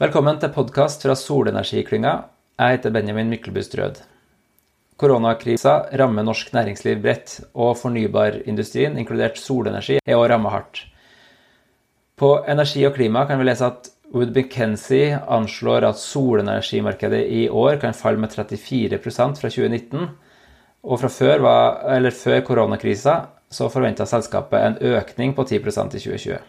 Velkommen til podkast fra Solenergiklynga. Jeg heter Benjamin Myklebust Rød. Koronakrisa rammer norsk næringsliv bredt, og fornybarindustrien, inkludert solenergi, er også rammet hardt. På Energi og klima kan vi lese at Wood McKenzie anslår at solenergimarkedet i år kan falle med 34% fra 2019. Og fra før, var, før koronakrisa så forventa selskapet en økning på 10% i 2020.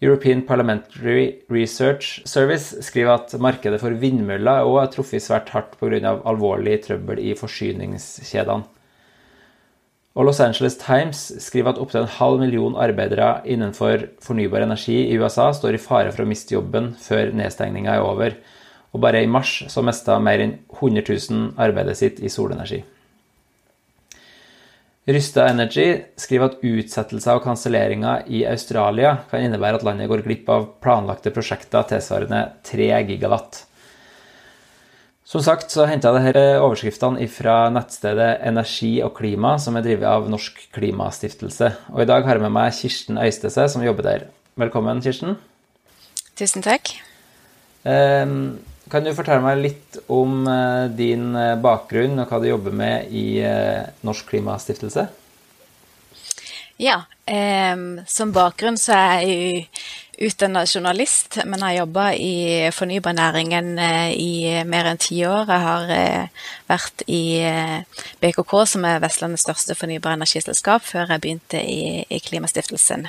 European Parliamentary Research Service skriver at markedet for vindmøller òg er truffet svært hardt pga. alvorlig trøbbel i forsyningskjedene. Og Los Angeles Times skriver at opptil en halv million arbeidere innenfor fornybar energi i USA står i fare for å miste jobben før nedstengninga er over. Og bare i mars så mista mer enn 100 000 arbeidet sitt i solenergi. Rysta Energy skriver at utsettelser og kanselleringer i Australia kan innebære at landet går glipp av planlagte prosjekter tilsvarende 3 gigawatt. Som sagt så henta jeg disse overskriftene fra nettstedet Energi og klima, som er drevet av Norsk Klimastiftelse. Og i dag har jeg med meg Kirsten Øystese, som jobber der. Velkommen, Kirsten. Tusen takk. Um, kan du fortelle meg litt om eh, din eh, bakgrunn og hva du jobber med i eh, Norsk Klimastiftelse? Ja, eh, som bakgrunn så er jeg utdanna journalist, men har jobba i fornybarnæringen eh, i mer enn ti år. Jeg har eh, vært i eh, BKK, som er Vestlandets største fornybare energiselskap, før jeg begynte i, Klimastiftelsen.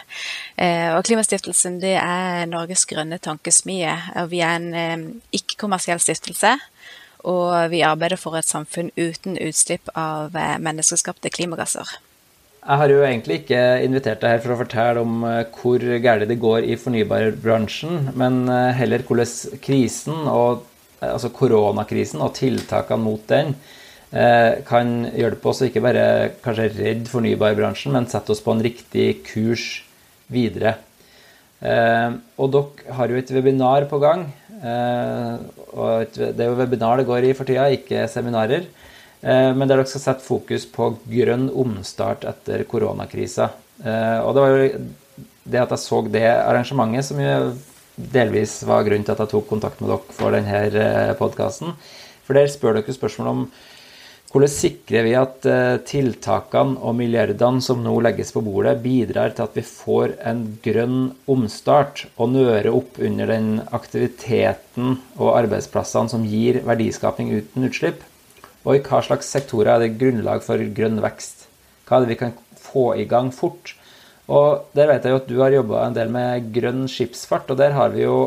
Og Klimastiftelsen det er Norges grønne tankesmie. Vi er en ikke-kommersiell stiftelse. Og vi arbeider for et samfunn uten utslipp av menneskeskapte klimagasser. Jeg har jo egentlig ikke invitert deg her for å fortelle om eh, hvor galt det går i fornybarbransjen, men eh, heller hvordan krisen, og, eh, altså koronakrisen og tiltakene mot den, kan hjelpe oss å ikke bare kanskje redde fornybarbransjen, men sette oss på en riktig kurs videre. Og dere har jo et webinar på gang. Det er jo webinar det går i for tida, ikke seminarer. Eh, men der dere skal sette fokus på grønn omstart etter koronakrisa. Eh, og det var jo det at jeg så det arrangementet som delvis var grunnen til at jeg tok kontakt med dere for denne eh, podkasten. For der spør dere spørsmål om hvordan sikrer vi at tiltakene og milliardene som nå legges på bordet, bidrar til at vi får en grønn omstart og nører opp under den aktiviteten og arbeidsplassene som gir verdiskaping uten utslipp? Og i hva slags sektorer er det grunnlag for grønn vekst? Hva er det vi kan få i gang fort? Og der vet jeg jo at du har jobba en del med grønn skipsfart, og der har vi jo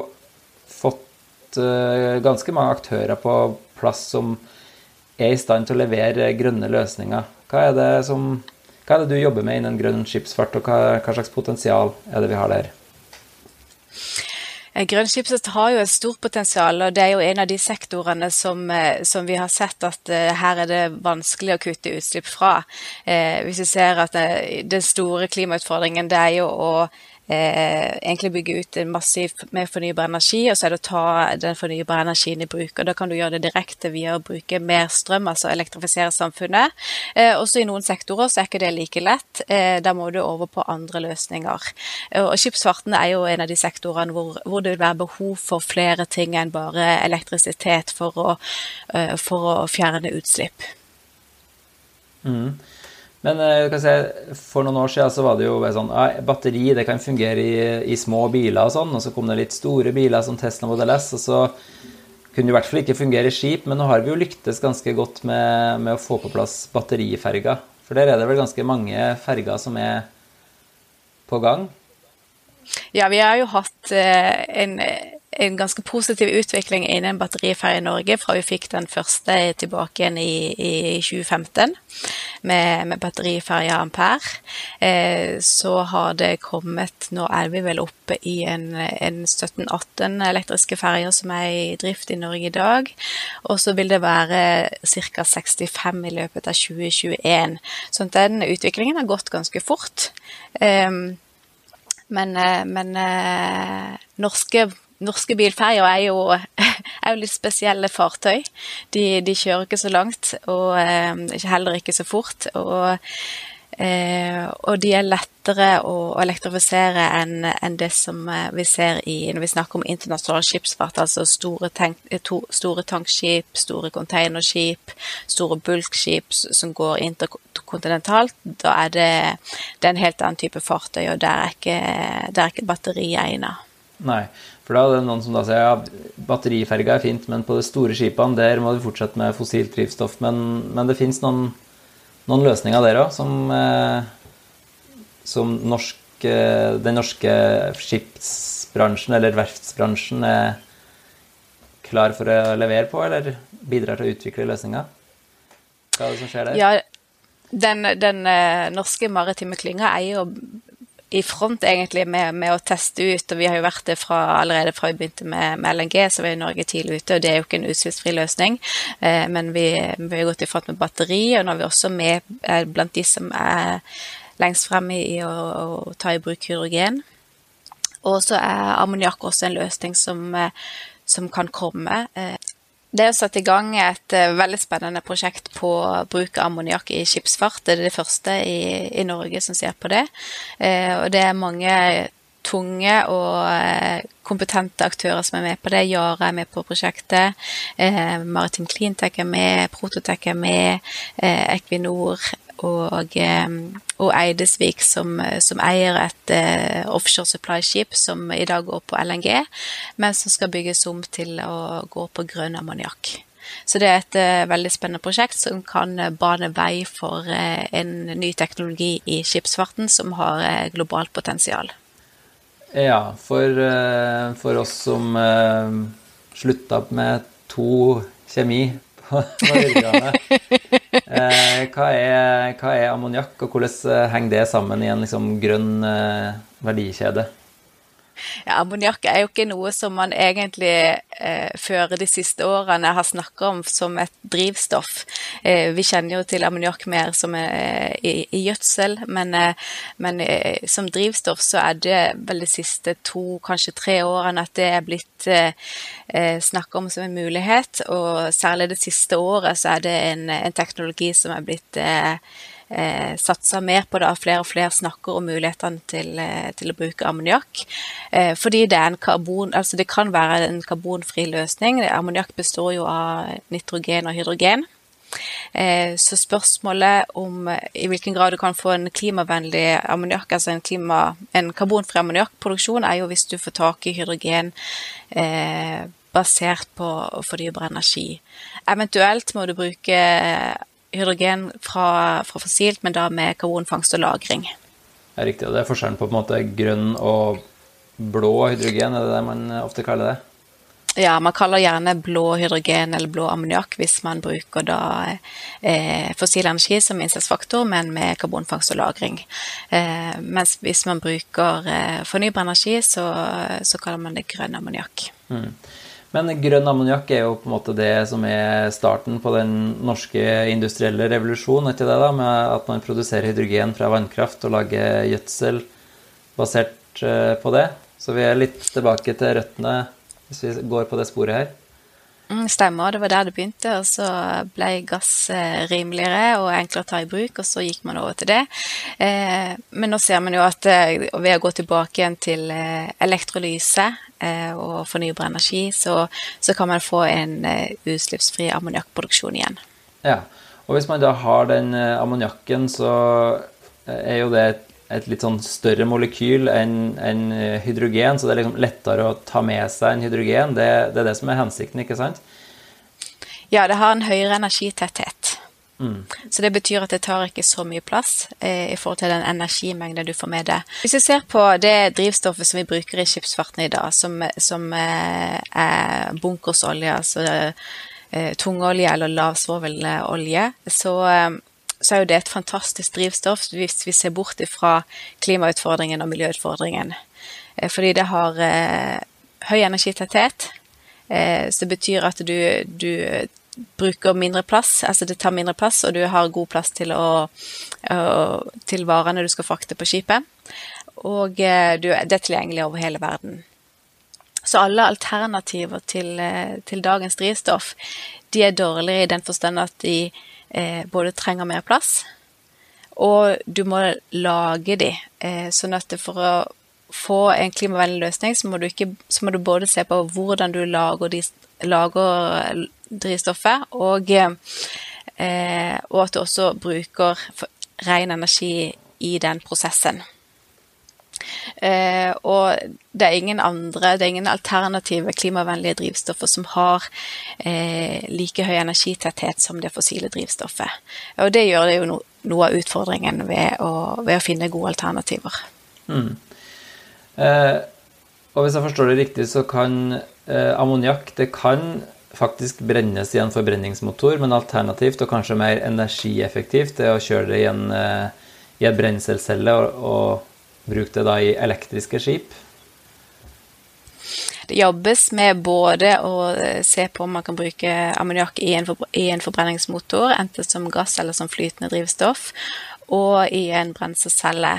fått uh, ganske mange aktører på plass som er i stand til å levere grønne løsninger. Hva er det, som, hva er det du jobber med innen grønn skipsfart, og hva, hva slags potensial er det vi har der? Eh, grønn skipsfart har jo et stort potensial, og det er jo en av de sektorene som, eh, som vi har sett at uh, her er det vanskelig å kutte utslipp fra. Eh, hvis vi ser at den store klimautfordringen det er jo å eh, egentlig bygge ut massivt med fornybar energi, og så er det å ta den fornybare energien i bruk. og Da kan du gjøre det direkte via å bruke mer strøm, altså elektrifisere samfunnet. Eh, også i noen sektorer så er ikke det like lett. Eh, da må du over på andre løsninger. Og Skipsfarten er jo en av de sektorene hvor, hvor det vil være behov for flere ting enn bare elektrisitet for å, eh, for å fjerne utslipp. Mm. Men eh, si, for noen år siden så var det jo sånn ja, batteri det kan fungere i, i, små biler og sånn. Og så kom det litt store biler som Tesla Model S, og så kunne det i hvert fall ikke fungere i skip. Men nå har vi jo lyktes ganske godt med, med å få på plass batteriferger. For der er det vel ganske mange ferger som er på gang? Ja, vi har jo hatt eh, en en ganske positiv utvikling innen batteriferje i Norge fra vi fikk den første tilbake igjen i, i 2015 med, med batteriferja Ampere. Eh, så har det kommet Nå er vi vel oppe i en, en 17-18 elektriske ferjer som er i drift i Norge i dag. Og så vil det være ca. 65 i løpet av 2021. Så den utviklingen har gått ganske fort. Eh, men, eh, men eh, norske norske bilferjer er, er, jo litt spesielle fartøy. De, de kjører ikke så langt, og eh, heller ikke så fort. Og Eh, og de er lettere å elektrifisere enn en det som eh, vi ser i, når vi snakker om internasjonal skipsfart, altså store, tank, to, store tankskip, store containerskip, store bulkskip som går interkontinentalt. Da er det, det er en helt annen type fartøy, og der er ikke, der er ikke batteriet egnet. Nei, for da er det noen som da sier ja, batteriferga er fint, men på de store skipene der må du fortsette med fossilt drivstoff. Men, men det finnes noen noen løsninger der òg, som, eh, som norsk, eh, den norske skipsbransjen eller verftsbransjen er klar for å levere på, eller bidrar til å utvikle løsninger? Hva er det som skjer der? Ja, den, den uh, norske maritime klynga er jo i front egentlig med, med, å teste ut, og vi har jo vært det fra, allerede fra vi begynte med, med LNG, så var jo Norge tidlig ute, og det er jo ikke en utslippsfri løsning. Eh, men vi, vi har gått i front med batteri, og nå er vi også med eh, blant de som er lengst fremme i å, å, ta i bruk hydrogen. Og så er ammoniakk også en løsning som, eh, som kan komme. Eh, det er satt i gang et uh, veldig spennende prosjekt på bruk av ammoniakk i skipsfart. Det er det første i, i Norge som ser på det. Eh, og det er mange tunge og uh, kompetente aktører som er med på det. Yara er med på prosjektet. Maritim Cleantech er med. Prototech er med. Equinor og, og Eidesvik, som, som eier et uh, offshore supply-skip som i dag går på LNG, men som skal bygges om til å gå på grønn ammoniakk. Så det er et uh, veldig spennende prosjekt som kan bane vei for uh, en ny teknologi i skipsfarten som har globalt potensial. Ja, for, for oss som slutta med to kjemi på, på Eh, hva er, hva er ammoniakk, og hvordan eh, henger det sammen i en liksom, grønn eh, verdikjede? Ja, Ammoniakk er jo ikke noe som man egentlig eh, før de siste årene har snakka om som et drivstoff. Eh, vi kjenner jo til ammoniakk mer som eh, i, i, gjødsel, men, eh, men eh, som drivstoff så er det vel de siste to, kanskje tre årene at det er blitt eh, snakka om som en mulighet. Og særlig det siste året så er det en, en teknologi som er blitt eh, eh, satser mer på det. Flere og flere snakker om mulighetene til, eh, til å bruke ammoniakk. Eh, fordi det er en karbon, altså det kan være en karbonfri løsning. Ammoniakk består jo av nitrogen og hydrogen. Eh, så spørsmålet om i hvilken grad du kan få en klimavennlig ammoniakk, altså en, klima, en karbonfri ammoniakkproduksjon, er jo hvis du får tak i hydrogen eh, basert på fornybar energi. Eventuelt må du bruke hydrogen fra, fra, fossilt, men da med karbonfangst og -lagring. Ja, riktig. Og det er forskjellen på, på en måte, grønn og blå hydrogen, er det det man ofte kaller det? Ja, man kaller gjerne blå hydrogen eller blå ammoniakk hvis man bruker da eh, fossil energi som innsatsfaktor, men med karbonfangst og -lagring. Eh, mens hvis man bruker eh, fornybar energi, så, så, kaller man det grønn ammoniakk. Mm. Men grønn ammoniakk er jo på en måte det som er starten på den norske industrielle revolusjonen, Etter det da, med at man produserer hydrogen fra vannkraft og lager gjødsel basert eh, på det. Så vi er litt tilbake til røttene hvis vi går på det sporet her. Mm, stemmer, det var der det begynte. Og så ble gass eh, rimeligere og enklere å ta i bruk, og så gikk man over til det. Eh, men nå ser man jo at ved å gå tilbake igjen til elektrolyse og fornybar energi, så, så kan man få en utslippsfri ammoniakkproduksjon igjen. Ja, og hvis man da har den ammoniakken, så er jo det et, et litt sånn større molekyl enn en hydrogen, så det er liksom lettere å ta med seg en hydrogen. Det, det er det som er hensikten, ikke sant? Ja, det har en høyere energitetthet. Mm. Så det betyr at det tar ikke så mye plass eh, i forhold til den energimengden du får med deg. Hvis vi ser på det drivstoffet som vi bruker i skipsfarten i dag, som, som eh, er bunkersolje, altså eh, tungolje eller lavsvovelolje, så, eh, så er jo det et fantastisk drivstoff hvis vi ser bort fra klimautfordringen og miljøutfordringen. Eh, fordi det har eh, høy energitetthet, så det betyr at du, du bruker mindre plass, altså det tar mindre plass, og du har god plass til, å, til varene du skal frakte på skipet. Og eh, det er tilgjengelig over hele verden. Så alle alternativer til, eh, til dagens drivstoff, de er dårligere i den forstand at de eh, både trenger mer plass, og du må lage de. Eh, sånn at for å få en klimavennlig løsning, så må ikke, så må du både se på hvordan du lager, de, lager drivstoffet, og, eh, og at du også bruker ren energi i den prosessen. Eh, og det er ingen andre, det er ingen alternative klimavennlige drivstoffer som har eh, like høy energitetthet som det fossile drivstoffet. Og det gjør det jo no, noe av utfordringen ved å, ved å finne gode alternativer. Mm. Eh, og hvis jeg forstår det riktig, så kan eh, ammoniakk det kan faktisk brennes i en forbrenningsmotor, men alternativt og kanskje mer energieffektivt er å kjøre det i en, eh, i en brenselcelle og, og Bruk det da i elektriske skip? Det jobbes med både å eh, se på om man kan bruke ammoniakk i, i, en forbrenningsmotor, enten som gass eller som flytende drivstoff, og i en brenselscelle.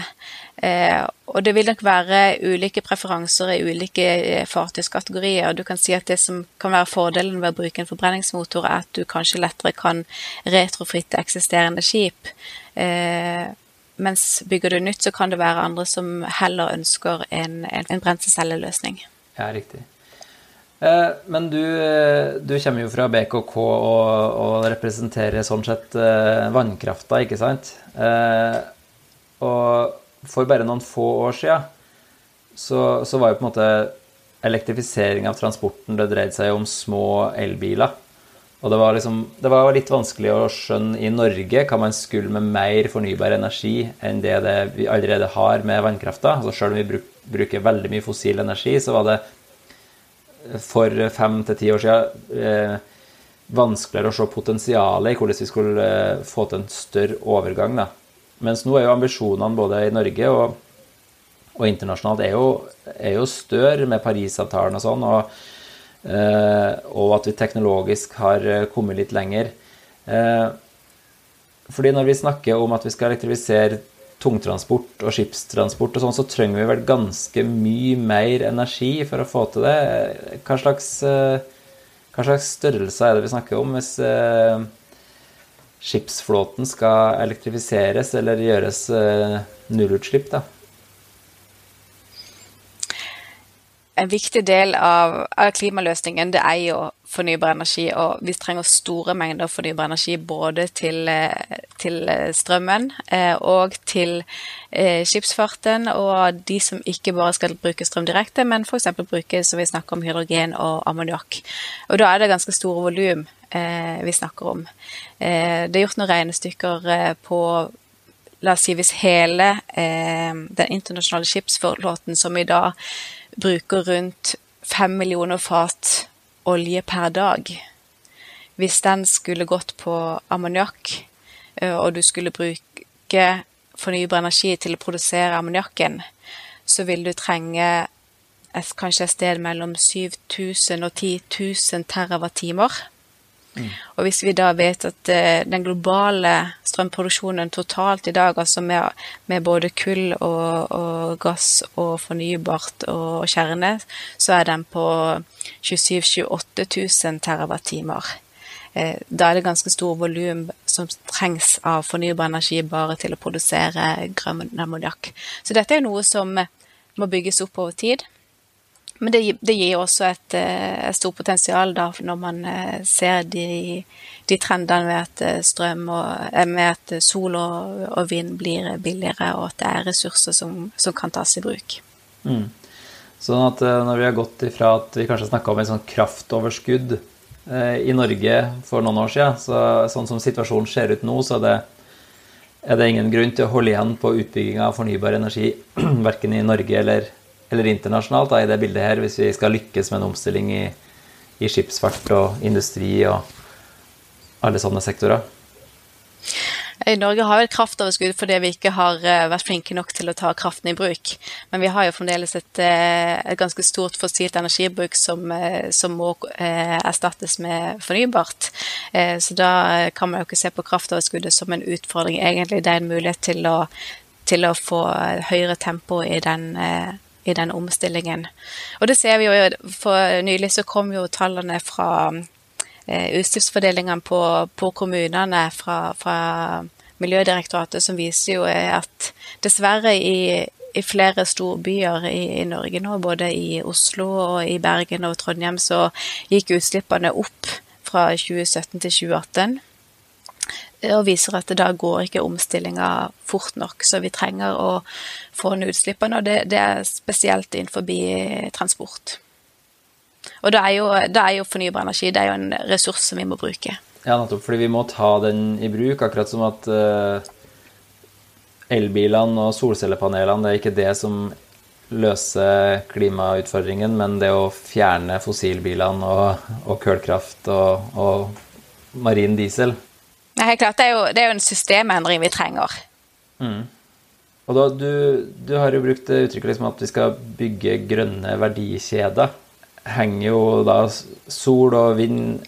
Eh, og det vil nok være ulike preferanser i ulike eh, fartøyskategorier. Du kan si at det som kan være fordelen ved å bruke en forbrenningsmotor, er at du kanskje lettere kan retrofritte eksisterende skip. Eh, mens bygger du nytt, så kan det være andre som heller ønsker en, en, en brenselscelleløsning. Ja, riktig. Eh, men du, eh, du, kommer jo fra BKK og, og representerer sånn sett eh, vannkrafta, ikke sant? Eh, og for bare noen få år siden så, så var jo på en måte elektrifisering av transporten Det dreide seg om små elbiler. Og det var, liksom, det var litt vanskelig å skjønne i Norge hva man skulle med mer fornybar energi enn det, det vi allerede har med vannkrafta. Altså selv om vi bruk, bruker veldig mye fossil energi, så var det for fem til ti år siden eh, vanskeligere å se potensialet i hvordan vi skulle eh, få til en større overgang. Da. Mens nå er jo ambisjonene både i Norge og, og internasjonalt er jo, er jo større med Parisavtalen og sånn. og og at vi teknologisk har eh, kommet litt lenger. Eh, fordi når vi snakker om at vi skal elektrifisere tungtransport og skipstransport og sånn, så trenger vi vel ganske mye mer energi for å få til det. Hva slags, hva slags størrelser er det vi snakker om hvis skipsflåten skal elektrifiseres eller gjøres nullutslipp, da? En viktig del av, av, klimaløsningen det er jo fornybar energi, og vi trenger store mengder fornybar energi både til, eh, til strømmen eh, og til eh, skipsfarten, og de som ikke bare skal bruke strøm direkte, men f.eks. bruke som vi snakker om hydrogen og ammoniakk. Og da er det ganske store volum eh, vi snakker om. Eh, det er gjort noen regnestykker eh, på La oss si hvis hele den internasjonale skipsflåten som i dag bruker rundt fem millioner fat olje per dag. Hvis den skulle gått på ammoniakk, eh, og du skulle bruke fornybar energi til å produsere ammoniakken, så vil du trenge et, kanskje et sted mellom 7000 og 10 000 TWh. Og hvis vi da vet at uh, den globale strømproduksjonen totalt i dag, altså med, med både kull og, og, gass og fornybart og, kjerne, så er den på 27 000-28 000 TWh. Uh, da er det ganske stor volum som trengs av fornybar energi bare til å produsere grønn ammoniakk. Så dette er noe som må bygges opp over tid. Men det, det gir også et, eh, et stort potensial da, når man eh, ser de, de trendene med at eh, strøm og med at sol og, og, vind blir billigere, og at det er ressurser som, som kan tas i bruk. Mm. Sånn at når vi har gått ifra at vi kanskje snakka om et sånn kraftoverskudd i Norge for noen år siden, så sånn som situasjonen ser ut nå, så er det, er det ingen grunn til å holde igjen på utbygging av fornybar energi verken i Norge eller eller internasjonalt da, i det bildet her, hvis vi skal lykkes med en omstilling i, i skipsfart og industri og alle sånne sektorer? I Norge har vi et kraftoverskudd fordi vi ikke har eh, vært flinke nok til å ta kraften i bruk. Men vi har jo fremdeles et, eh, et ganske stort fossilt energibruk som, eh, som, må erstattes med fornybart. Så da kan man jo ikke se på kraftoverskuddet som en utfordring. Egentlig det er en mulighet til å, til å få høyere tempo i den i den omstillingen. Og det ser vi jo, for nylig så kom jo tallene fra eh, utgiftsfordelingene på, på, kommunene fra, fra Miljødirektoratet som viser jo at dessverre i, i flere storbyer i, i, Norge nå, både i Oslo og i Bergen og Trondheim, så gikk utslippene opp fra 2017 til 2018. Og viser at da går ikke omstillinga fort nok, så vi trenger å få ned utslippene. Og det, det er spesielt innenfor transport. Og da er, jo, da er jo fornybar energi det er jo en ressurs som vi må bruke. Ja, nettopp. Fordi vi må ta den i bruk. Akkurat som at uh, elbilene og solcellepanelene, det er ikke det som løser klimautfordringen, men det å fjerne fossilbilene og, og kullkraft og, og, marin diesel. Ja, helt klart. Det er, jo, det er jo en systemendring vi trenger. Mm. Og da, du, du, har jo brukt uttrykket liksom at vi skal bygge grønne verdikjeder. Henger jo da sol og vind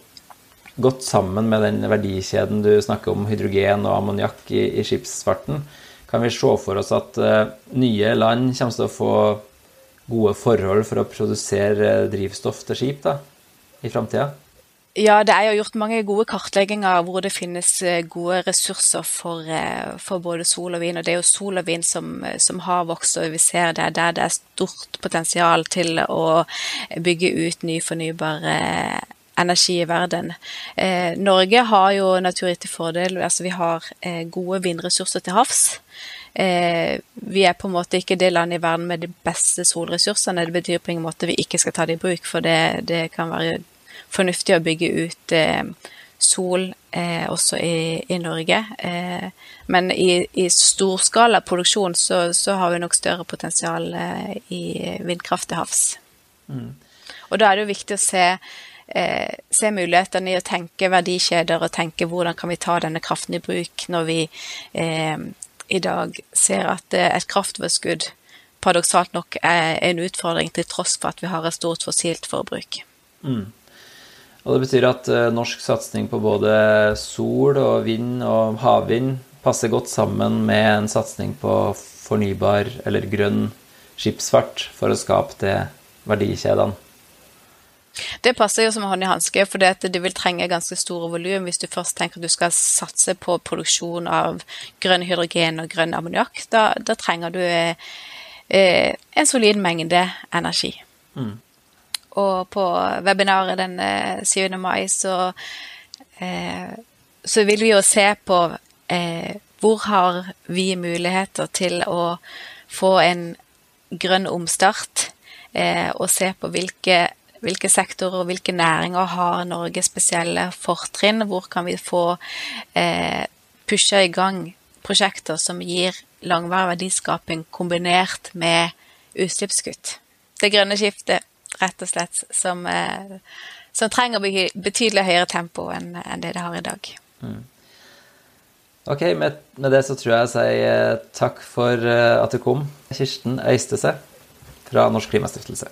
godt sammen med den verdikjeden du snakker om, hydrogen og ammoniakk i, i skipsfarten. Kan vi se for oss at uh, nye land kommer til å få gode forhold for å produsere drivstoff til skip da, i framtida? Ja, det er jo gjort mange gode kartlegginger hvor det finnes eh, gode ressurser for, eh, for, både sol og vind. Og det er jo sol og vind som, som har vokst, og vi ser det der det er stort potensial til å bygge ut ny fornybar energi i verden. Eh, Norge har jo naturgitte fordel. Altså vi har eh, gode vindressurser til havs. Eh, vi er på en måte ikke det landet i verden med de beste solressursene. Det betyr på ingen måte vi ikke skal ta det i bruk, for det, det kan være fornuftig å bygge ut eh, sol eh, også i, i Norge. Eh, men i, i storskala produksjon så, så, har vi nok større potensial i vindkraft til havs. Mm. Og da er det jo viktig å se eh, se mulighetene i å tenke verdikjeder og tenke hvordan kan vi ta denne kraften i bruk når vi eh, i dag ser at eh, et kraftoverskudd paradoksalt nok er en utfordring til tross for at vi har et stort fossilt forbruk. Mm. Og Det betyr at uh, norsk satsing på både sol og vind og havvind passer godt sammen med en satsing på fornybar eller grønn skipsfart for å skape det verdikjedene. Det passer jo som hånd i hanske, for det vil trenge ganske store volum hvis du først tenker at du skal satse på produksjon av grønn hydrogen og grønn ammoniakk. Da, da, trenger du eh, eh en solid mengde energi. Mm. Og på webinaret den 7. Eh, mai så, eh, så vil vi jo se på eh, hvor har vi muligheter til å få en grønn omstart, og se på hvilke hvilke sektorer og hvilke næringer har Norge spesielle fortrinn? Hvor kan vi få eh, pusha i gang prosjekter som gir langvarig verdiskaping kombinert med utslippskutt? Det grønne skiftet, rett og slett, som, eh, som trenger betydelig høyere tempo enn en det det har i dag. Mm. Ok, med, med, det så tror jeg jeg sier eh, takk for uh, at du kom, Kirsten Øystese fra Norsk Klimastiftelse.